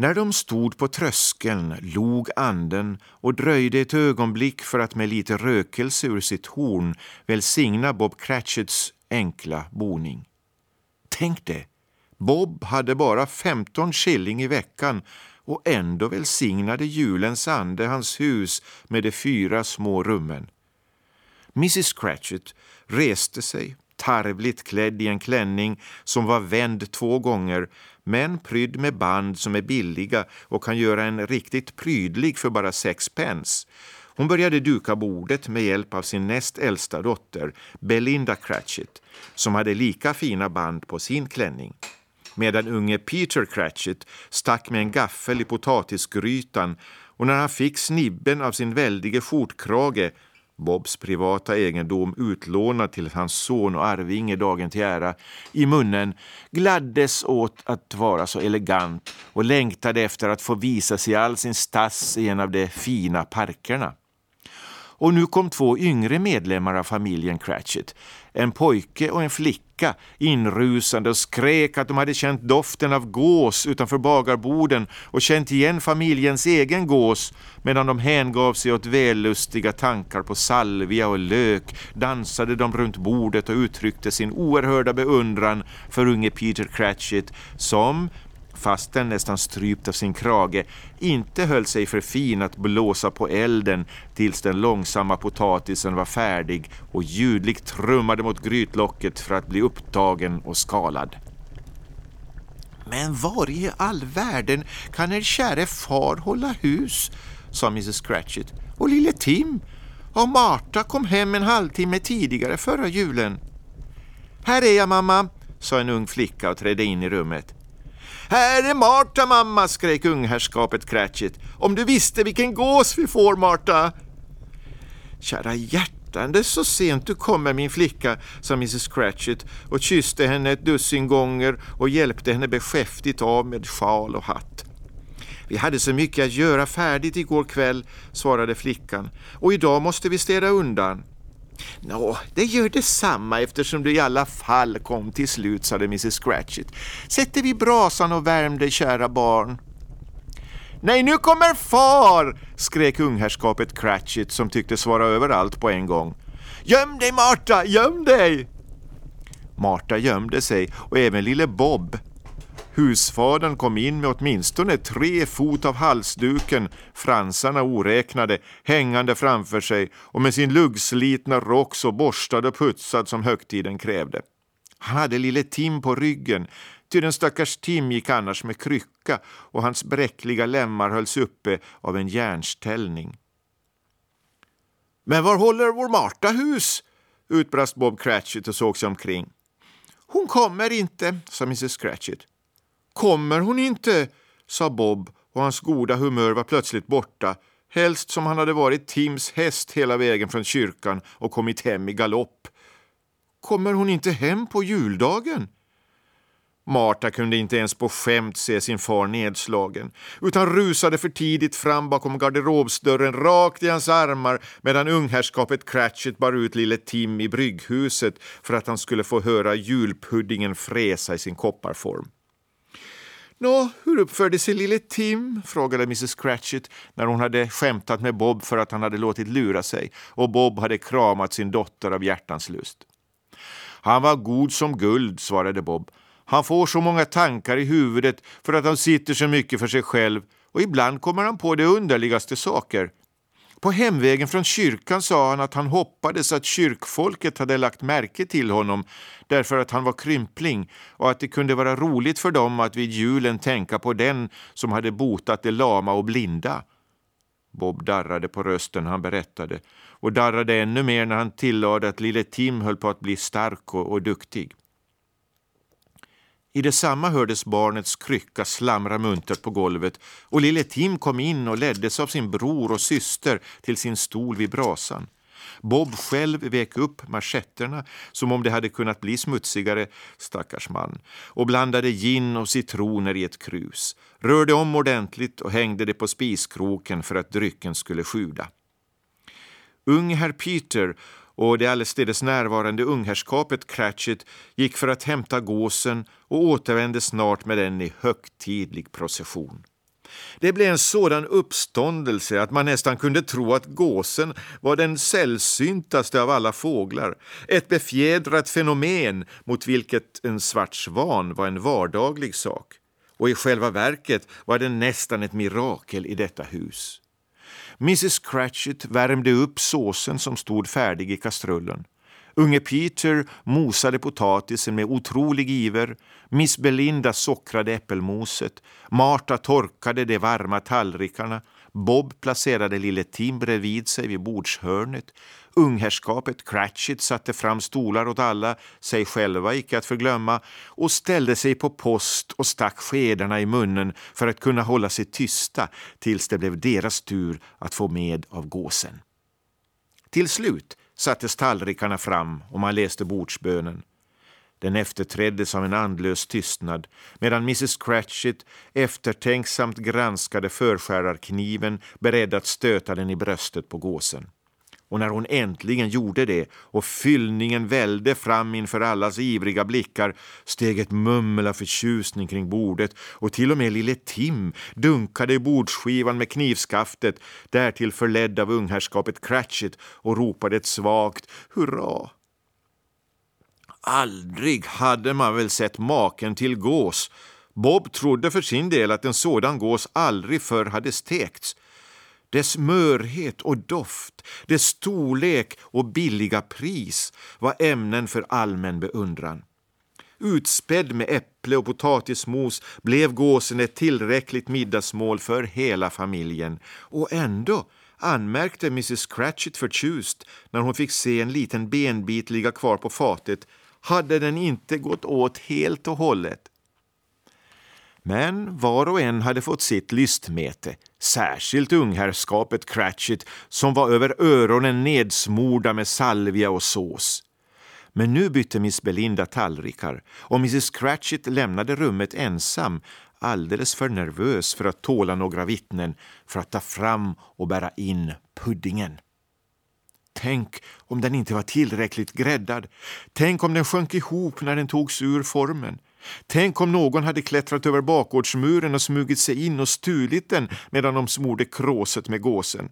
När de stod på tröskeln log anden och dröjde ett ögonblick för att med lite rökelse ur sitt horn välsigna Bob Cratchits enkla boning. Tänk det! Bob hade bara 15 shilling i veckan och ändå välsignade julens ande hans hus med de fyra små rummen. Mrs Cratchit reste sig, tarvligt klädd i en klänning som var vänd två gånger men prydd med band som är billiga och kan göra en riktigt prydlig för bara sex pence. Hon började duka bordet med hjälp av sin näst äldsta dotter, Belinda Cratchit, som hade lika fina band på sin klänning. Medan unge Peter Cratchit stack med en gaffel i potatisgrytan och när han fick snibben av sin väldige skjortkrage Bobs privata egendom utlånad till hans son och arvinge dagen till ära, i munnen gladdes åt att vara så elegant och längtade efter att få visa sig i all sin stass i en av de fina parkerna. Och nu kom två yngre medlemmar av familjen Cratchit, en pojke och en flicka, inrusande och skrek att de hade känt doften av gås utanför bagarboden och känt igen familjens egen gås medan de hängav sig åt vällustiga tankar på salvia och lök dansade de runt bordet och uttryckte sin oerhörda beundran för unge Peter Cratchit som fastän nästan strypt av sin krage, inte höll sig för fin att blåsa på elden tills den långsamma potatisen var färdig och ljudligt trummade mot grytlocket för att bli upptagen och skalad. Men var i all världen kan er käre far hålla hus? sa mrs Cratchit. Och lille Tim? Och Marta kom hem en halvtimme tidigare förra julen. Här är jag mamma, sa en ung flicka och trädde in i rummet. Här är Marta mamma, skrek ungherrskapet Cratchit. Om du visste vilken gås vi får, Marta! Kära hjärtan, det är så sent du kommer min flicka, sa mrs Cratchit och kysste henne ett dussin gånger och hjälpte henne beskäftigt av med sjal och hatt. Vi hade så mycket att göra färdigt igår kväll, svarade flickan, och idag måste vi städa undan. Nå, det gör detsamma eftersom du i alla fall kom till slut, sade mrs Scratchit. Sätter vi brasan och värm dig, kära barn. Nej, nu kommer far! skrek ungherrskapet Cratchit som tycktes vara överallt på en gång. Göm dig, Marta, göm dig! Marta gömde sig och även lille Bob Husfadern kom in med åtminstone tre fot av halsduken, fransarna oräknade, hängande framför sig och med sin luggslitna rock så borstad och putsad som högtiden krävde. Han hade lille Tim på ryggen, ty den stackars Tim gick annars med krycka och hans bräckliga lemmar hölls uppe av en järnställning. Men var håller vår Marta hus? utbrast Bob Cratchit och såg sig omkring. Hon kommer inte, sa mrs Cratchit. Kommer hon inte? sa Bob och hans goda humör var plötsligt borta, helst som han hade varit Tims häst hela vägen från kyrkan och kommit hem i galopp. Kommer hon inte hem på juldagen? Marta kunde inte ens på skämt se sin far nedslagen utan rusade för tidigt fram bakom garderobsdörren rakt i hans armar medan ungherrskapet Cratchit bar ut lille Tim i brygghuset för att han skulle få höra julpuddingen fräsa i sin kopparform. Nå, hur uppförde sig lille Tim? frågade mrs Cratchit när hon hade skämtat med Bob för att han hade låtit lura sig och Bob hade kramat sin dotter av hjärtans lust. Han var god som guld, svarade Bob. Han får så många tankar i huvudet för att han sitter så mycket för sig själv och ibland kommer han på de underligaste saker. På hemvägen från kyrkan sa han att han hoppades att kyrkfolket hade lagt märke till honom därför att han var krympling och att det kunde vara roligt för dem att vid julen tänka på den som hade botat de lama och blinda. Bob darrade på rösten han berättade och darrade ännu mer när han tillade att lille Tim höll på att bli stark och, och duktig. I detsamma hördes barnets krycka slamra muntert på golvet och lille Tim kom in och leddes av sin bror och syster till sin stol vid brasan. Bob själv vek upp marschetterna som om det hade kunnat bli smutsigare, stackars man, och blandade gin och citroner i ett krus, rörde om ordentligt och hängde det på spiskroken för att drycken skulle sjuda. Ung herr Peter och det allestädes närvarande ungherrskapet Cratchit gick för att hämta gåsen och återvände snart med den i högtidlig procession. Det blev en sådan uppståndelse att man nästan kunde tro att gåsen var den sällsyntaste av alla fåglar. Ett befjädrat fenomen mot vilket en svart svan var en vardaglig sak. Och i själva verket var den nästan ett mirakel i detta hus. Mrs Cratchit värmde upp såsen som stod färdig i kastrullen. Unge Peter mosade potatisen med otrolig iver. Miss Belinda sockrade äppelmoset. Marta torkade de varma tallrikarna. Bob placerade lille Tim bredvid sig vid bordshörnet. Ungherrskapet Cratchit satte fram stolar åt alla, sig själva icke att förglömma, och ställde sig på post och stack skedarna i munnen för att kunna hålla sig tysta tills det blev deras tur att få med av gåsen. Till slut sattes tallrikarna fram och man läste bordsbönen. Den efterträddes av en andlös tystnad medan Mrs Cratchit eftertänksamt granskade förskärarkniven beredd att stöta den i bröstet på gåsen. Och när hon äntligen gjorde det och fyllningen välde fram inför allas ivriga blickar steg ett mummel av förtjusning kring bordet och till och med lille Tim dunkade i bordsskivan med knivskaftet därtill förledd av ungherrskapet Cratchit och ropade ett svagt hurra. Aldrig hade man väl sett maken till gås. Bob trodde för sin del att en sådan gås aldrig förr hade stekts dess mörhet och doft, dess storlek och billiga pris var ämnen för allmän beundran. Utspädd med äpple och potatismos blev gåsen ett tillräckligt middagsmål för hela familjen. Och ändå anmärkte Mrs Cratchit förtjust när hon fick se en liten benbit ligga kvar på fatet hade den inte gått åt helt och hållet. Men var och en hade fått sitt lystmete, särskilt ungherrskapet Cratchit som var över öronen nedsmorda med salvia och sås. Men nu bytte Miss Belinda tallrikar och Mrs Cratchit lämnade rummet ensam, alldeles för nervös för att tåla några vittnen, för att ta fram och bära in puddingen. Tänk om den inte var tillräckligt gräddad. Tänk om den sjönk ihop när den togs ur formen. Tänk om någon hade klättrat över bakgårdsmuren och smugit sig in och stulit den medan de smorde kråset med gåsen.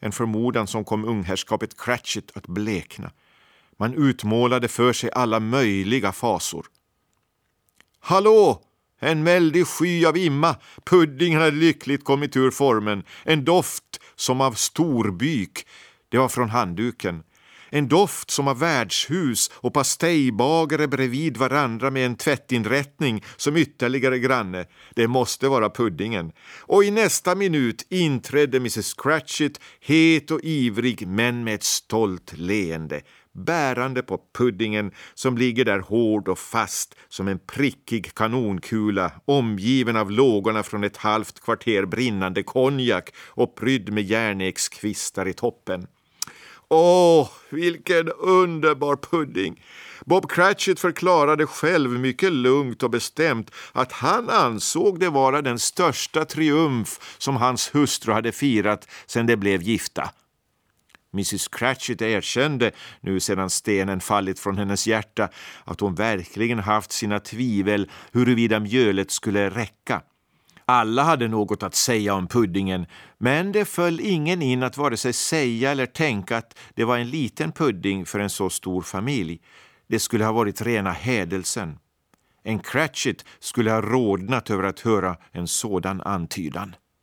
En förmodan som kom ungherrskapet Cratchit att blekna. Man utmålade för sig alla möjliga fasor. Hallå! En väldig sky av imma. Puddingen hade lyckligt kommit ur formen. En doft som av storbyk. Det var från handduken. En doft som av värdshus och pastejbagare bredvid varandra med en tvättinrättning som ytterligare granne. Det måste vara puddingen. Och i nästa minut inträdde Mrs Cratchit, het och ivrig men med ett stolt leende bärande på puddingen som ligger där hård och fast som en prickig kanonkula omgiven av lågorna från ett halvt kvarter brinnande konjak och prydd med järnekskvistar i toppen. Åh, vilken underbar pudding! Bob Cratchit förklarade själv mycket lugnt och bestämt att han ansåg det vara den största triumf som hans hustru hade firat sedan de blev gifta. Mrs Cratchit erkände, nu sedan stenen fallit från hennes hjärta, att hon verkligen haft sina tvivel huruvida mjölet skulle räcka. Alla hade något att säga om puddingen, men det föll ingen in att vare sig säga eller tänka att det var en liten pudding för en så stor familj. Det skulle ha varit rena hädelsen. En Cratchit skulle ha rodnat över att höra en sådan antydan.